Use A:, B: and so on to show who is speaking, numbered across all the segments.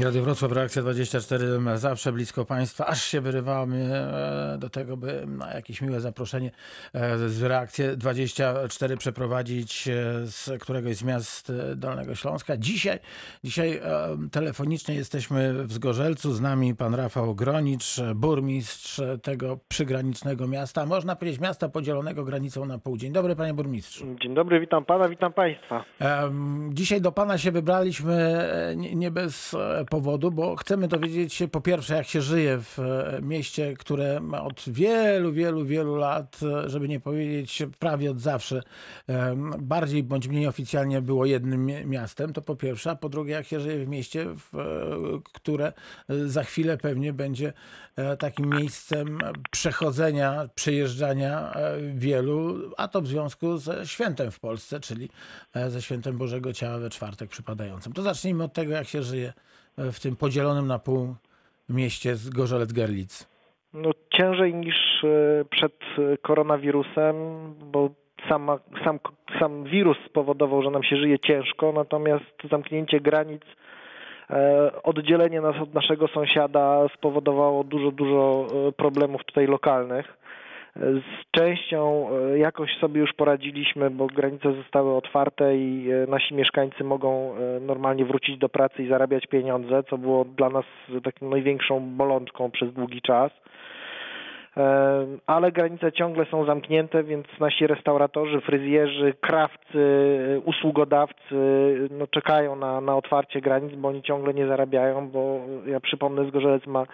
A: Radio Wrocław, reakcja 24, zawsze blisko Państwa, aż się wyrywamy e, do tego, by na jakieś miłe zaproszenie e, z reakcję 24 przeprowadzić e, z któregoś z miast Dolnego Śląska. Dzisiaj, dzisiaj telefonicznie jesteśmy w Zgorzelcu, z nami pan Rafał Gronicz, burmistrz tego przygranicznego miasta, można powiedzieć miasta podzielonego granicą na pół. Dzień dobry panie burmistrzu.
B: Dzień dobry, witam pana, witam państwa.
A: Dzisiaj do pana się wybraliśmy nie bez powodu, bo chcemy dowiedzieć się po pierwsze, jak się żyje w e, mieście, które od wielu, wielu, wielu lat, e, żeby nie powiedzieć prawie od zawsze, bardziej bądź mniej oficjalnie było jednym miastem, to po pierwsze, a po drugie, jak się żyje w mieście, e, które za chwilę pewnie będzie takim miejscem przechodzenia, przejeżdżania wielu, a to w związku ze świętem w Polsce, czyli ze świętem Bożego Ciała we czwartek przypadającym. To zacznijmy od tego, jak się żyje w tym podzielonym na pół mieście z Gorzelec-Gerlitz?
B: No, ciężej niż e, przed koronawirusem, bo sama, sam, sam wirus spowodował, że nam się żyje ciężko, natomiast zamknięcie granic, e, oddzielenie nas od naszego sąsiada spowodowało dużo, dużo e, problemów tutaj lokalnych. Z częścią e, jakoś sobie już poradziliśmy, bo granice zostały otwarte i e, nasi mieszkańcy mogą e, normalnie wrócić do pracy i zarabiać pieniądze, co było dla nas taką największą bolączką przez długi czas. Ale granice ciągle są zamknięte, więc nasi restauratorzy, fryzjerzy, krawcy, usługodawcy no, czekają na, na otwarcie granic, bo oni ciągle nie zarabiają, bo ja przypomnę, Zgorzelec ma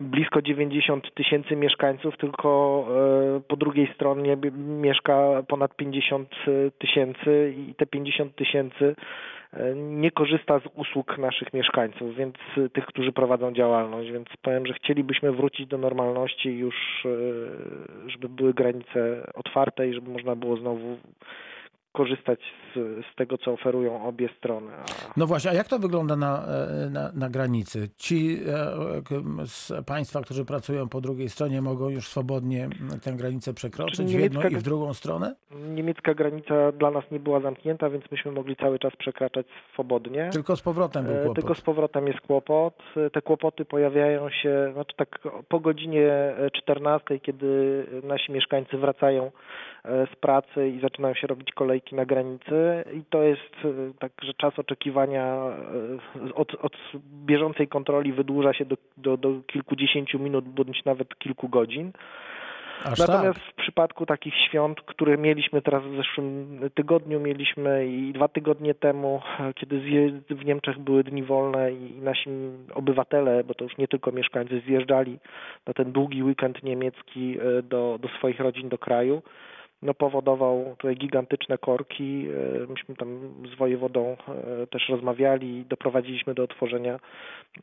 B: blisko 90 tysięcy mieszkańców, tylko e, po drugiej stronie mieszka ponad 50 tysięcy i te 50 tysięcy e, nie korzysta z usług naszych mieszkańców, więc tych, którzy prowadzą działalność, więc powiem, że chcielibyśmy wrócić do normalności już, e, żeby były granice otwarte i żeby można było znowu korzystać z, z, tego, co oferują obie strony.
A: No właśnie, a jak to wygląda na, e, na, na granicy? Ci e, z państwa, którzy pracują po drugiej stronie, mogą już swobodnie tę granicę przekroczyć w jedną i w drugą stronę?
B: Niemiecka granica dla nas nie była zamknięta, więc myśmy mogli cały czas przekraczać swobodnie.
A: Tylko z powrotem był e, kłopot.
B: Tylko z powrotem jest kłopot. Te kłopoty pojawiają się znaczy tak po godzinie 14, kiedy nasi mieszkańcy wracają z pracy i zaczynają się robić kolejki na granicy i to jest e, tak, że czas oczekiwania e, od, od bieżącej kontroli wydłuża się do, do, do kilkudziesięciu minut bądź nawet kilku godzin. Aż Natomiast tak. w przypadku takich świąt, które mieliśmy teraz w zeszłym tygodniu, mieliśmy i dwa tygodnie temu, kiedy w Niemczech były dni wolne i nasi obywatele, bo to już nie tylko mieszkańcy, zjeżdżali na ten długi weekend niemiecki e, do, do swoich rodzin, do kraju no, powodował tutaj gigantyczne korki. E, myśmy tam z wojewodą e, też rozmawiali i doprowadziliśmy do otworzenia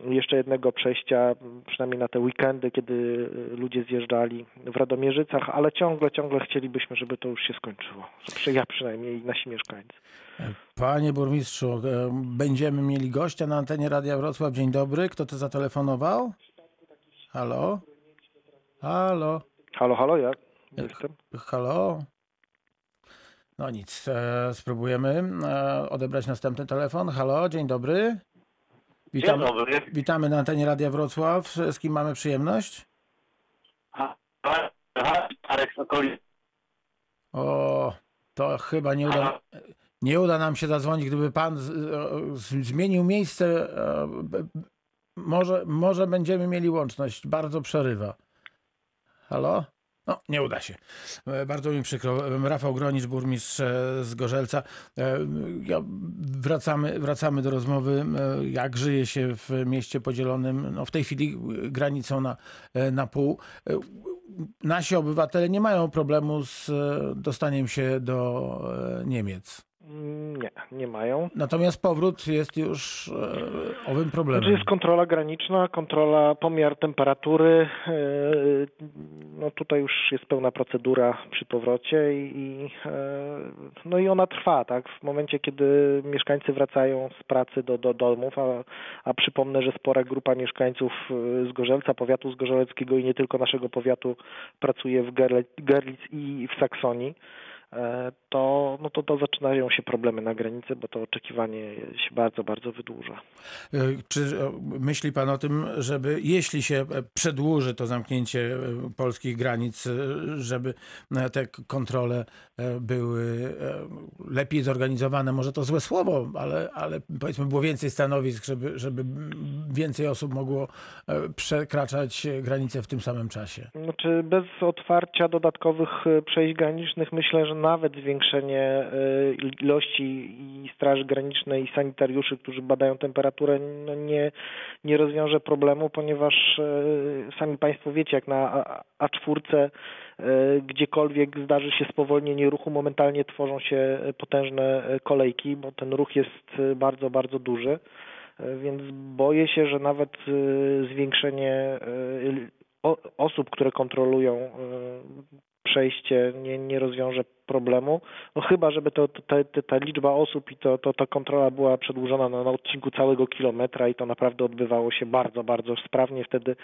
B: jeszcze jednego przejścia, przynajmniej na te weekendy, kiedy ludzie zjeżdżali w Radomierzycach, ale ciągle, ciągle chcielibyśmy, żeby to już się skończyło. Ja przynajmniej i nasi mieszkańcy.
A: Panie burmistrzu, e, będziemy mieli gościa na antenie Radia Wrocław. Dzień dobry. Kto to zatelefonował? Halo? Halo?
B: Halo, halo, ja. Jestem.
A: Halo? No nic, e, spróbujemy e, odebrać następny telefon. Halo, dzień dobry.
C: Witamy, dzień dobry.
A: Witamy na antenie Radia Wrocław. Z kim mamy przyjemność?
C: Arek
A: O, to chyba nie uda, nie uda nam się zadzwonić, gdyby pan z, z, zmienił miejsce. E, może, może będziemy mieli łączność. Bardzo przerywa. Halo? No, nie uda się. E, bardzo mi przykro. Rafał Gronicz, burmistrz e, z Gorzelca. E, wracamy, wracamy do rozmowy, jak żyje się w mieście podzielonym, no w tej chwili granicą na, na pół. Nasi obywatele nie mają problemu z dostaniem się do Niemiec.
B: Nie, nie mają.
A: Natomiast powrót jest już e, owym problemem.
B: Znaczy jest kontrola graniczna, kontrola, pomiar temperatury. E, no tutaj już jest pełna procedura przy powrocie i, e, no i ona trwa, tak? W momencie, kiedy mieszkańcy wracają z pracy do, do domów, a, a przypomnę, że spora grupa mieszkańców z Gorzelca, powiatu zgorzeleckiego i nie tylko naszego powiatu pracuje w Gerlitz i w Saksonii to, no to, to zaczynają się problemy na granicy, bo to oczekiwanie się bardzo, bardzo wydłuża.
A: E, czy e, myśli Pan o tym, żeby jeśli się przedłuży to zamknięcie polskich granic, żeby te kontrole były lepiej zorganizowane? Może to złe słowo, ale, ale powiedzmy było więcej stanowisk, żeby, żeby więcej osób mogło przekraczać granice w tym samym czasie?
B: Znaczy bez otwarcia dodatkowych przejść granicznych myślę, że nawet zwiększenie e, ilości i Straży Granicznej i sanitariuszy, którzy badają temperaturę, no nie, nie rozwiąże problemu, ponieważ e, sami Państwo wiecie, jak na A4 e, gdziekolwiek zdarzy się spowolnienie ruchu, momentalnie tworzą się potężne kolejki, bo ten ruch jest bardzo, bardzo duży. Więc boję się, że nawet zwiększenie osób, które kontrolują przejście nie, nie rozwiąże problemu. No chyba, żeby to, to, ta, ta liczba osób i to, to, ta kontrola była przedłużona na, na odcinku całego kilometra i to naprawdę odbywało się bardzo, bardzo sprawnie. Wtedy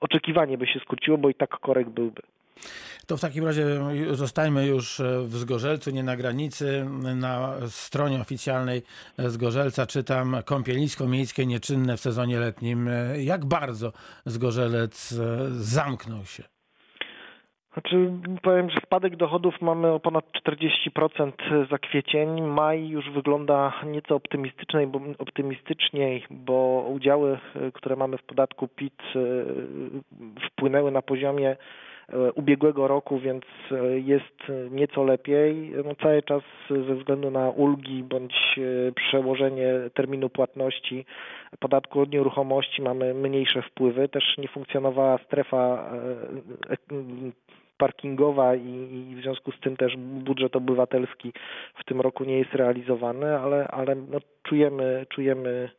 B: oczekiwanie by się skróciło, bo i tak korek byłby.
A: To w takim razie zostajmy już w Zgorzelcu, nie na granicy. Na stronie oficjalnej Zgorzelca czytam kąpielisko miejskie nieczynne w sezonie letnim. Jak bardzo Zgorzelec zamknął się?
B: Znaczy, powiem, że spadek dochodów mamy o ponad 40% za kwiecień. Maj już wygląda nieco optymistyczniej, bo, optymistyczniej, bo udziały, które mamy w podatku PIT e, wpłynęły na poziomie e, ubiegłego roku, więc e, jest nieco lepiej. No, cały czas ze względu na ulgi bądź przełożenie terminu płatności podatku od nieruchomości mamy mniejsze wpływy. Też nie funkcjonowała strefa parkingowa i, i, w związku z tym też budżet obywatelski w tym roku nie jest realizowany, ale, ale no, czujemy, czujemy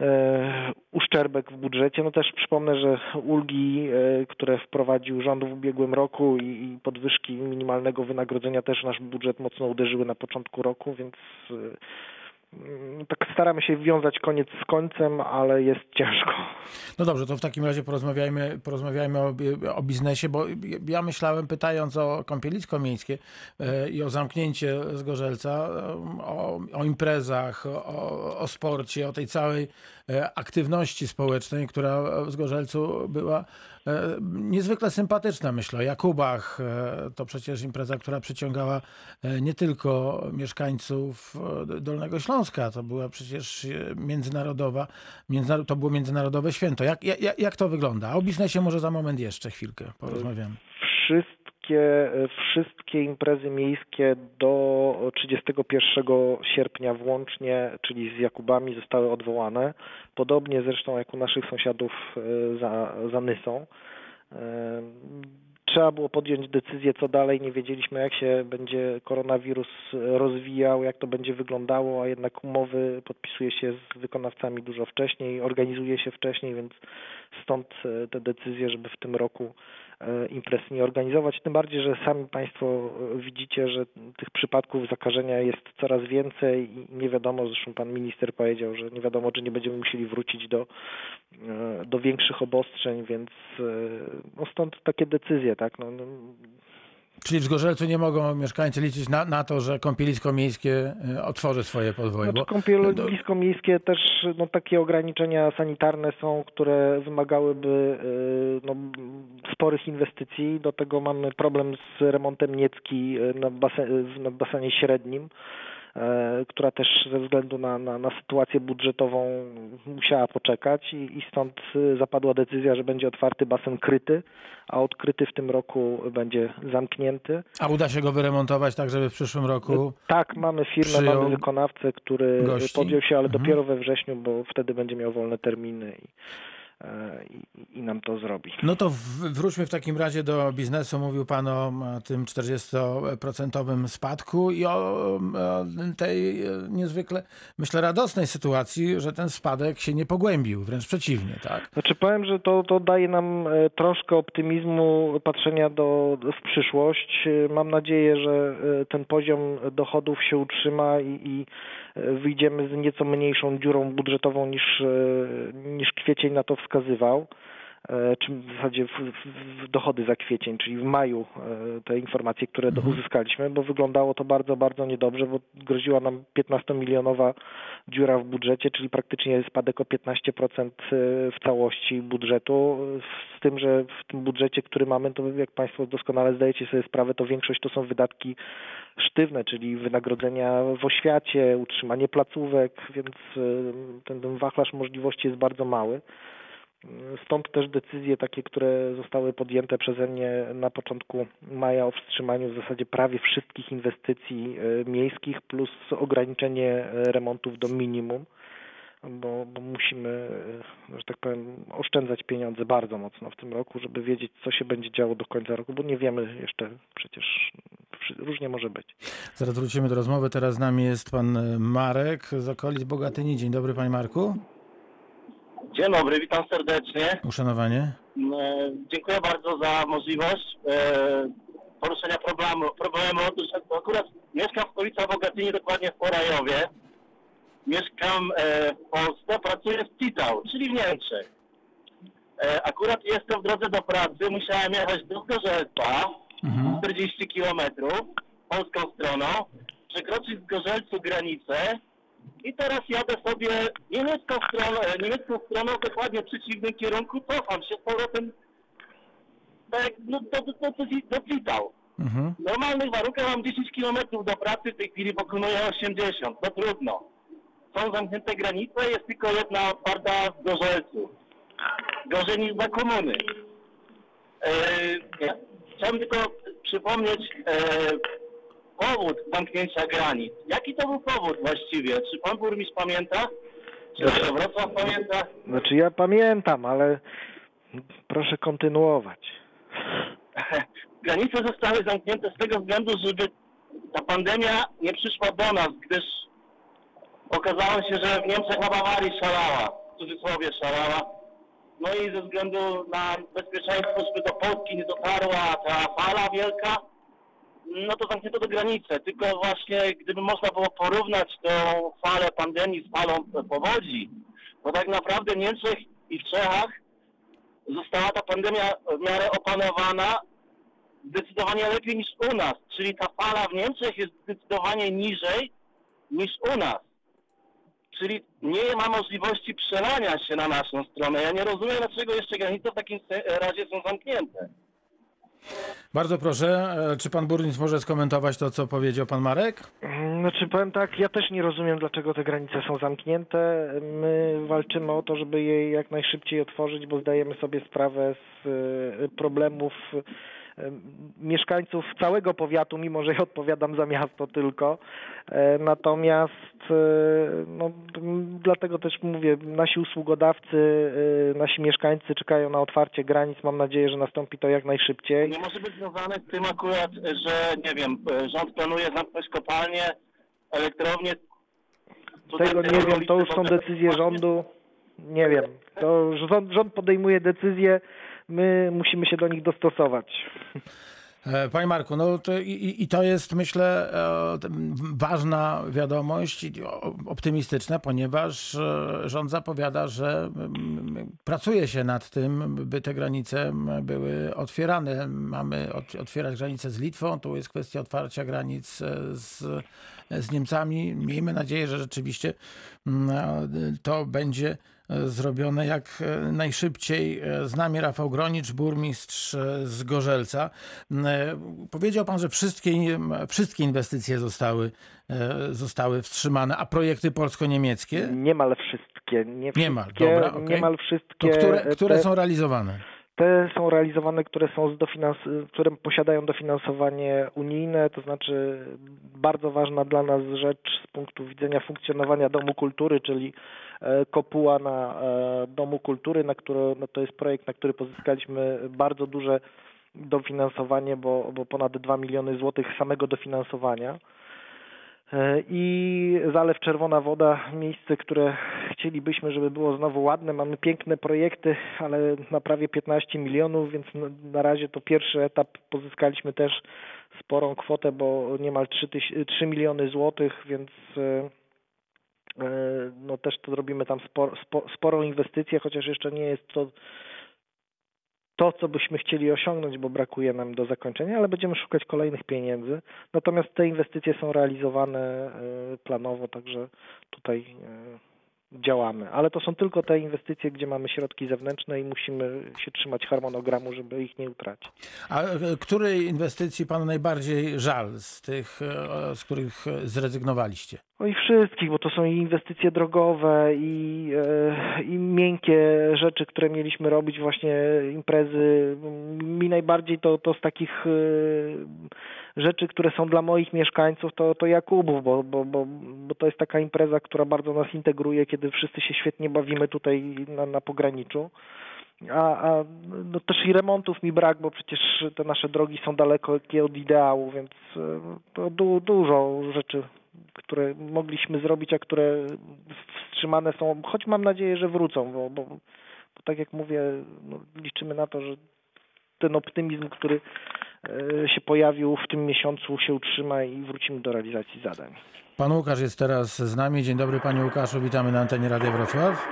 B: e, uszczerbek w budżecie. No też przypomnę, że ulgi, e, które wprowadził rząd w ubiegłym roku i, podwyżki minimalnego wynagrodzenia też nasz budżet mocno uderzyły na początku roku, więc e, tak staramy się wiązać koniec z końcem, ale jest ciężko.
A: No dobrze, to w takim razie porozmawiajmy, porozmawiajmy o, o biznesie, bo ja myślałem, pytając o kąpielisko miejskie e, i o zamknięcie Zgorzelca, e, o, o imprezach, o, o sporcie, o tej całej e, aktywności społecznej, która w Zgorzelcu była niezwykle sympatyczna, myślę. O Jakubach to przecież impreza, która przyciągała nie tylko mieszkańców Dolnego Śląska. To była przecież e, międzynarodowa, to było międzynarodowe święto. Jak, jak, jak to wygląda? O biznesie może za moment jeszcze chwilkę porozmawiamy.
B: Wszystkie, wszystkie imprezy miejskie do 31 sierpnia włącznie, czyli z Jakubami, zostały odwołane. Podobnie zresztą jak u naszych sąsiadów e, za, za Nysą e, trzeba było podjąć decyzję, co dalej. Nie wiedzieliśmy, jak się będzie koronawirus rozwijał, jak to będzie wyglądało, a jednak umowy podpisuje się z wykonawcami dużo wcześniej, organizuje się wcześniej, więc stąd e, te decyzje, żeby w tym roku E, imprez nie organizować. Tym bardziej, że sami Państwo e, widzicie, że tych przypadków zakażenia jest coraz więcej i nie wiadomo, zresztą Pan Minister powiedział, że nie wiadomo, czy nie będziemy musieli wrócić do, e, do większych obostrzeń, więc no stąd takie decyzje, tak. No, no
A: Czyli w Zgorzelcu nie mogą mieszkańcy liczyć na, na to, że kąpielisko miejskie e, otworzy swoje podwoje?
B: Znaczy, kąpielisko miejskie też no, takie ograniczenia sanitarne są, które wymagałyby e, no, sporych inwestycji. Do tego mamy problem z remontem Niecki e, na, basen, na basenie średnim. E, która też ze względu na, na, na sytuację budżetową musiała poczekać i, i stąd e, zapadła decyzja, że będzie otwarty basen kryty, a odkryty w tym roku będzie zamknięty.
A: A uda się go wyremontować tak, żeby w przyszłym roku.
B: Tak, mamy firmę, mamy wykonawcę, który gości? podjął się, ale mhm. dopiero we wrześniu, bo wtedy będzie miał wolne terminy. I E, i, i nam to zrobi.
A: No to wróćmy w takim razie do biznesu. Mówił Pan o tym 40% spadku i o tej e, niezwykle, myślę, radosnej sytuacji, że ten spadek się nie pogłębił, wręcz przeciwnie, tak?
B: Znaczy powiem, że to, to daje nam e, troszkę optymizmu patrzenia do, w przyszłość. Mam nadzieję, że ten poziom dochodów się utrzyma i, i wyjdziemy z nieco mniejszą dziurą budżetową niż, niż kwiecień na to wskazywał. E, czy w zasadzie w, w, dochody za kwiecień, czyli w maju e, te informacje, które
A: Mhm.
B: uzyskaliśmy, bo wyglądało to bardzo, bardzo niedobrze, bo groziła nam 15-milionowa dziura w budżecie, czyli praktycznie spadek o 15% w całości budżetu, z tym, że w tym budżecie, który mamy, to jak Państwo doskonale zdajecie sobie sprawę, to większość to są wydatki sztywne, czyli wynagrodzenia w oświacie, utrzymanie placówek, więc ten, ten wachlarz możliwości jest bardzo mały. Stąd też decyzje takie, które zostały podjęte przeze mnie na początku maja o wstrzymaniu w zasadzie prawie wszystkich inwestycji y, miejskich plus ograniczenie y, remontów do minimum, bo, bo musimy, y, że tak powiem, oszczędzać pieniądze bardzo mocno w tym roku, żeby wiedzieć, co się będzie działo do końca roku, bo nie wiemy jeszcze przecież, różnie może być.
A: Zaraz wrócimy do rozmowy. Teraz z nami jest pan e, Marek z okolic Bogatyni. Dzień dobry, panie Marku.
C: Dzień dobry, witam serdecznie.
A: Uszanowanie.
C: E, Dziękuję bardzo za możliwość e, poruszenia problemu. problemu. Otóż akurat mieszkam w stolicy Bogatyni, dokładnie w Porajowie. Mieszkam e, w Polsce, pracuję w Titał, czyli w Niemczech. Akurat jestem w drodze do pracy, musiałem jechać do Zgorzelca,
A: Mhm.
C: 40 kilometrów, polską stroną, przekroczyć z Gorzelcu granicę i teraz jadę sobie niemiecką stroną, e, niemiecką stroną dokładnie w przeciwnym kierunku, cofam się z powrotem tak, no, do, do, do, do, Citał.
A: Mhm.
C: W normalnych warunkach mam 10 kilometrów do pracy, w tej chwili pokonuję 80, no trudno. Są zamknięte granice, jest tylko jedna otwarta w Gorzelcu. Gorzej niż za komuny. E, ja chciałem tylko przypomnieć e, powód zamknięcia granic. Jaki to był powód właściwie? Czy pan burmistrz pamięta? Czy
B: Znaczy-
C: Wrocław pamięta?
B: Znaczy ja pamiętam, ale proszę kontynuować.
C: Granice zostały zamknięte z tego względu, żeby ta pandemia nie przyszła do nas, gdyż okazało się, że w Niemczech na Bawarii szalała, w cudzysłowie szalała. No i ze względu na bezpieczeństwo, żeby do Polski nie dotarła ta fala wielka, no to zamknięto do granicy. Tylko właśnie gdyby można było porównać tą falę pandemii z falą powodzi, to tak naprawdę w Niemczech i w Czechach została ta pandemia w miarę opanowana zdecydowanie lepiej niż u nas. Czyli ta fala w Niemczech jest zdecydowanie niżej niż u nas. Czyli nie ma możliwości przelania się na naszą stronę. Ja nie rozumiem, dlaczego jeszcze granice w takim razie są zamknięte.
A: Bardzo proszę, e, czy pan burmistrz może skomentować to, co powiedział pan Marek?
B: Znaczy powiem tak, ja też nie rozumiem, dlaczego te granice są zamknięte. My walczymy o to, żeby je jak najszybciej otworzyć, bo zdajemy sobie sprawę z e, problemów mieszkańców całego powiatu, mimo że ja odpowiadam za miasto tylko. E, Natomiast e, no, dlatego też mówię, nasi usługodawcy, e, nasi mieszkańcy czekają na otwarcie granic. Mam nadzieję, że nastąpi to jak najszybciej.
C: Nie może być związane z tym akurat, że nie wiem, rząd planuje zamknąć kopalnie, elektrownie.
B: Tego nie wiem, to już są decyzje rządu. Nie wiem. To rząd, rząd podejmuje decyzje, my musimy się do nich dostosować.
A: E, Panie Marku, no to i- i, to jest, myślę, e, ważna wiadomość, optymistyczna, ponieważ e, rząd zapowiada, że pracuje się nad tym, by te granice były otwierane. Mamy ot- otwierać granice z Litwą, tu jest kwestia otwarcia granic z, z Niemcami. Miejmy nadzieję, że rzeczywiście mm, e, to będzie e, zrobione jak e, najszybciej. E, Z nami Rafał Gronicz, burmistrz e, z Gorzelca. M, e, Powiedział pan, że wszystkie, wszystkie inwestycje zostały, e, zostały wstrzymane, a projekty polsko-niemieckie?
B: Niemal wszystkie. Nie
A: Niemal,
B: wszystkie,
A: dobra, okej.
B: Niemal
A: To
B: wszystkie.
A: które, które
B: te,
A: są realizowane?
B: Te są realizowane, które są z dofinans- które posiadają dofinansowanie unijne, to znaczy bardzo ważna dla nas rzecz z punktu widzenia funkcjonowania Domu Kultury, czyli e, kopuła na e, Domu Kultury, na które, no to jest projekt, na który pozyskaliśmy bardzo duże dofinansowanie, bo, bo ponad 2 miliony złotych samego dofinansowania. E, I Zalew Czerwona Woda, miejsce, które chcielibyśmy, żeby było znowu ładne. Mamy piękne projekty, ale na prawie 15 milionów, więc na- na razie to pierwszy etap pozyskaliśmy też sporą kwotę, bo niemal 3, tyś- 3 miliony złotych, więc e, e, no też to robimy tam spor, spo, sporą inwestycję, chociaż jeszcze nie jest to to, co byśmy chcieli osiągnąć, bo brakuje nam do zakończenia, ale będziemy szukać kolejnych pieniędzy. Natomiast te inwestycje są realizowane e, planowo, także tutaj działamy. Ale to są tylko te inwestycje, gdzie mamy środki zewnętrzne i musimy się trzymać harmonogramu, żeby ich nie utracić.
A: A e, której inwestycji panu najbardziej żal z tych, e, z których zrezygnowaliście?
B: No i wszystkich, bo to są i inwestycje drogowe, i, e, i miękkie rzeczy, które mieliśmy robić, właśnie imprezy. Mi najbardziej to, to z takich rzeczy, które są dla moich mieszkańców, to, to Jakubów, bo, bo, bo, bo to jest taka impreza, która bardzo nas integruje, kiedy wszyscy się świetnie bawimy tutaj na, na pograniczu. A, a no też i remontów mi brak, bo przecież te nasze drogi są daleko od ideału, więc e, to du, dużo rzeczy, które mogliśmy zrobić, a które wstrzymane są, choć mam nadzieję, że wrócą, bo, bo, bo tak jak mówię, no, liczymy na to, że ten optymizm, który się pojawił w tym miesiącu, się utrzyma i wrócimy do realizacji zadań.
A: Pan Łukasz jest teraz z nami. Dzień dobry Panie Łukaszu, witamy na antenie Radia Wrocław.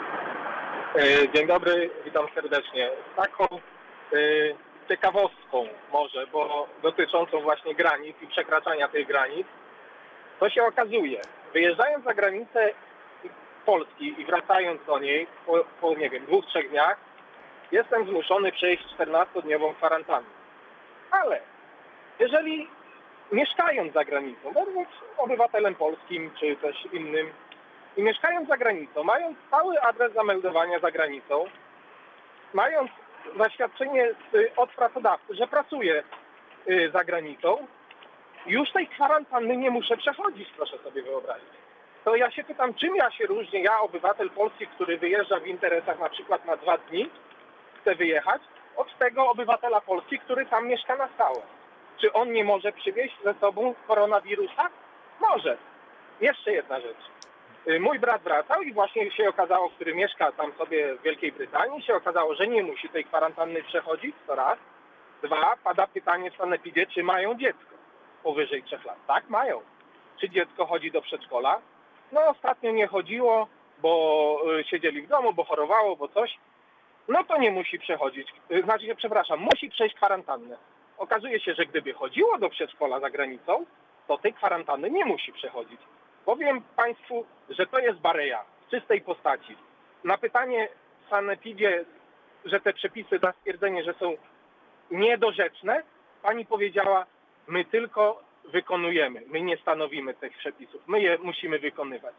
D: E, dzień dobry, witam serdecznie. Taką e, ciekawostką może, bo dotyczącą właśnie granic i przekraczania tych granic, to się okazuje, wyjeżdżając za granicę Polski i wracając do niej po, po nie wiem, dwóch, trzech dniach, jestem zmuszony przejść 14-dniową kwarantannę. Ale jeżeli mieszkając za granicą, będąc obywatelem polskim czy też innym i mieszkając za granicą, mając stały adres zameldowania za granicą, mając zaświadczenie od pracodawcy, że pracuję y, za granicą, już tej kwarantanny nie muszę przechodzić, proszę sobie wyobrazić. To ja się pytam, czym ja się różnię, ja obywatel polski, który wyjeżdża w interesach na przykład na dwa dni, chce wyjechać, od tego obywatela Polski, który tam mieszka na stałe. Czy on nie może przywieźć ze sobą koronawirusa? Może. Jeszcze jedna rzecz. Y, mój brat wracał i właśnie się okazało, który mieszka tam sobie w Wielkiej Brytanii, się okazało, że nie musi tej kwarantanny przechodzić, to raz. Dwa, pada pytanie w sanepidzie, czy mają dziecko powyżej trzech lat. Tak, mają. Czy dziecko chodzi do przedszkola? No ostatnio nie chodziło, bo y, siedzieli w domu, bo chorowało, bo coś no to nie musi przechodzić, y, znaczy się, przepraszam, musi przejść kwarantannę. Okazuje się, że gdyby chodziło do przedszkola za granicą, to tej kwarantanny nie musi przechodzić. Powiem Państwu, że to jest bareja w czystej postaci. Na pytanie Sanepidzie, że te przepisy za stwierdzenie, że są niedorzeczne, Pani powiedziała, my tylko wykonujemy, my nie stanowimy tych przepisów, my je musimy wykonywać.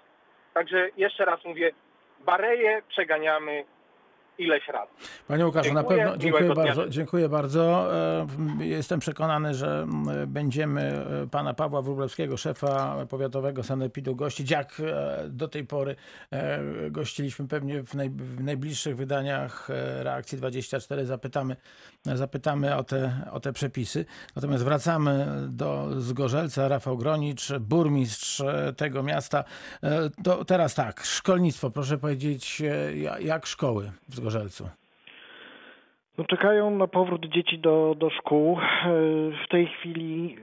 D: Także jeszcze raz mówię, bareje przeganiamy ileś razy.
A: Panie Łukaszu, dziękuję, na pewno dziękuję bardzo, dziękuję bardzo. E, jestem przekonany, że będziemy e, pana Pawła Wróblewskiego, szefa powiatowego sanepidu gościć, jak e, do tej pory gościliśmy pewnie w, naj, w najbliższych wydaniach Reakcji 24. Zapytamy, zapytamy o, te, o te przepisy. Natomiast wracamy do Zgorzelca. Rafał Gronicz, burmistrz tego miasta. To teraz tak, szkolnictwo. Proszę powiedzieć, jak szkoły w Zgorzelcu?
B: No, czekają na powrót dzieci do, do szkół. W tej chwili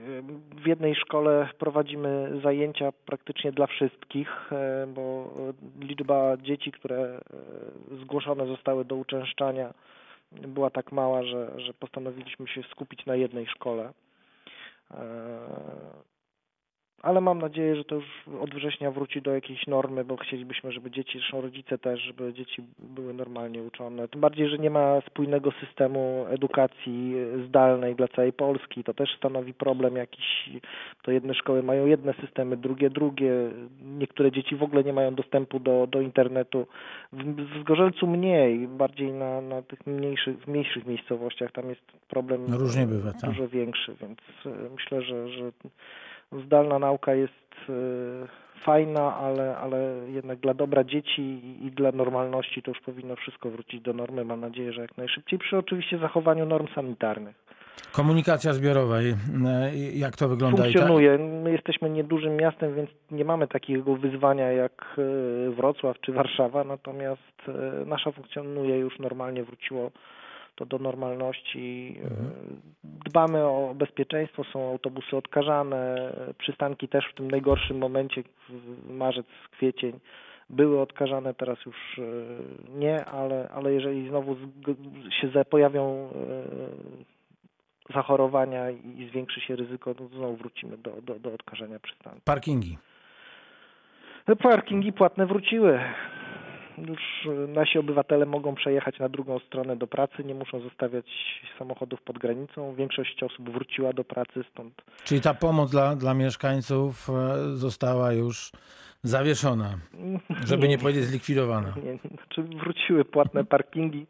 B: w jednej szkole prowadzimy zajęcia praktycznie dla wszystkich, bo liczba dzieci, które zgłoszone zostały do uczęszczania była tak mała, że, że postanowiliśmy się skupić na jednej szkole ale mam nadzieję, że to już od września wróci do jakiejś normy, bo chcielibyśmy, żeby dzieci, zresztą rodzice też, żeby dzieci były normalnie uczone. Tym bardziej, że nie ma spójnego systemu edukacji zdalnej dla całej Polski. To też stanowi problem jakiś. To jedne szkoły mają jedne systemy, drugie drugie. Niektóre dzieci w ogóle nie mają dostępu do, do internetu. W, w Zgorzelcu mniej, bardziej na, na tych mniejszych, w mniejszych miejscowościach. Tam jest problem
A: no różnie bywa, tak.
B: dużo większy, więc myślę, że, że zdalna nauka jest e, fajna, ale, ale jednak dla dobra dzieci i dla normalności to już powinno wszystko wrócić do normy. Mam nadzieję, że jak najszybciej, przy oczywiście zachowaniu norm sanitarnych.
A: Komunikacja zbiorowa, jak to wygląda?
B: Funkcjonuje. My jesteśmy niedużym miastem, więc nie mamy takiego wyzwania jak e, Wrocław czy Warszawa, natomiast e, nasza funkcjonuje już normalnie, wróciło to do normalności. Mhm. Dbamy o bezpieczeństwo, są autobusy odkażane, przystanki też w tym najgorszym momencie, marzec, kwiecień, były odkażane, teraz już e, nie, ale, ale jeżeli znowu się pojawią e, zachorowania i zwiększy się ryzyko, no to znowu wrócimy do, do, do odkażania przystanku.
A: Parkingi.
B: No, Parkingi płatne wróciły. Już e, nasi obywatele mogą przejechać na drugą stronę do pracy, nie muszą zostawiać samochodów pod granicą. Większość osób wróciła do pracy, stąd
A: Czyli ta pomoc dla, dla mieszkańców e, została już zawieszona, żeby nie powiedzieć zlikwidowana.
B: Nie, znaczy wróciły płatne parkingi,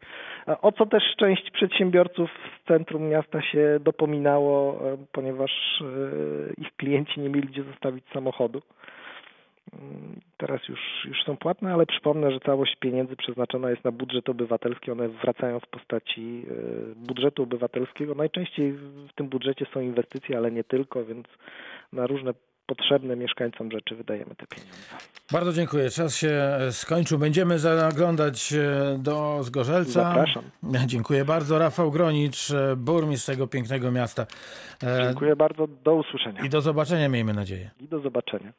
B: o co też część przedsiębiorców z centrum miasta się dopominało, e, ponieważ ich klienci nie mieli gdzie zostawić samochodu. Teraz już, już są płatne, ale przypomnę, że całość pieniędzy przeznaczona jest na budżet obywatelski. One wracają w postaci e, budżetu obywatelskiego. Najczęściej w tym budżecie są inwestycje, ale nie tylko, więc na różne potrzebne mieszkańcom rzeczy wydajemy te pieniądze.
A: Bardzo dziękuję. Czas się e, skończył. Będziemy zaglądać e, do Zgorzelca.
B: Zapraszam.
A: Dziękuję bardzo. Rafał Gronicz, burmistrz tego pięknego miasta.
B: Dziękuję bardzo. Do usłyszenia
A: I do zobaczenia, miejmy nadzieję.
B: i do zobaczenia.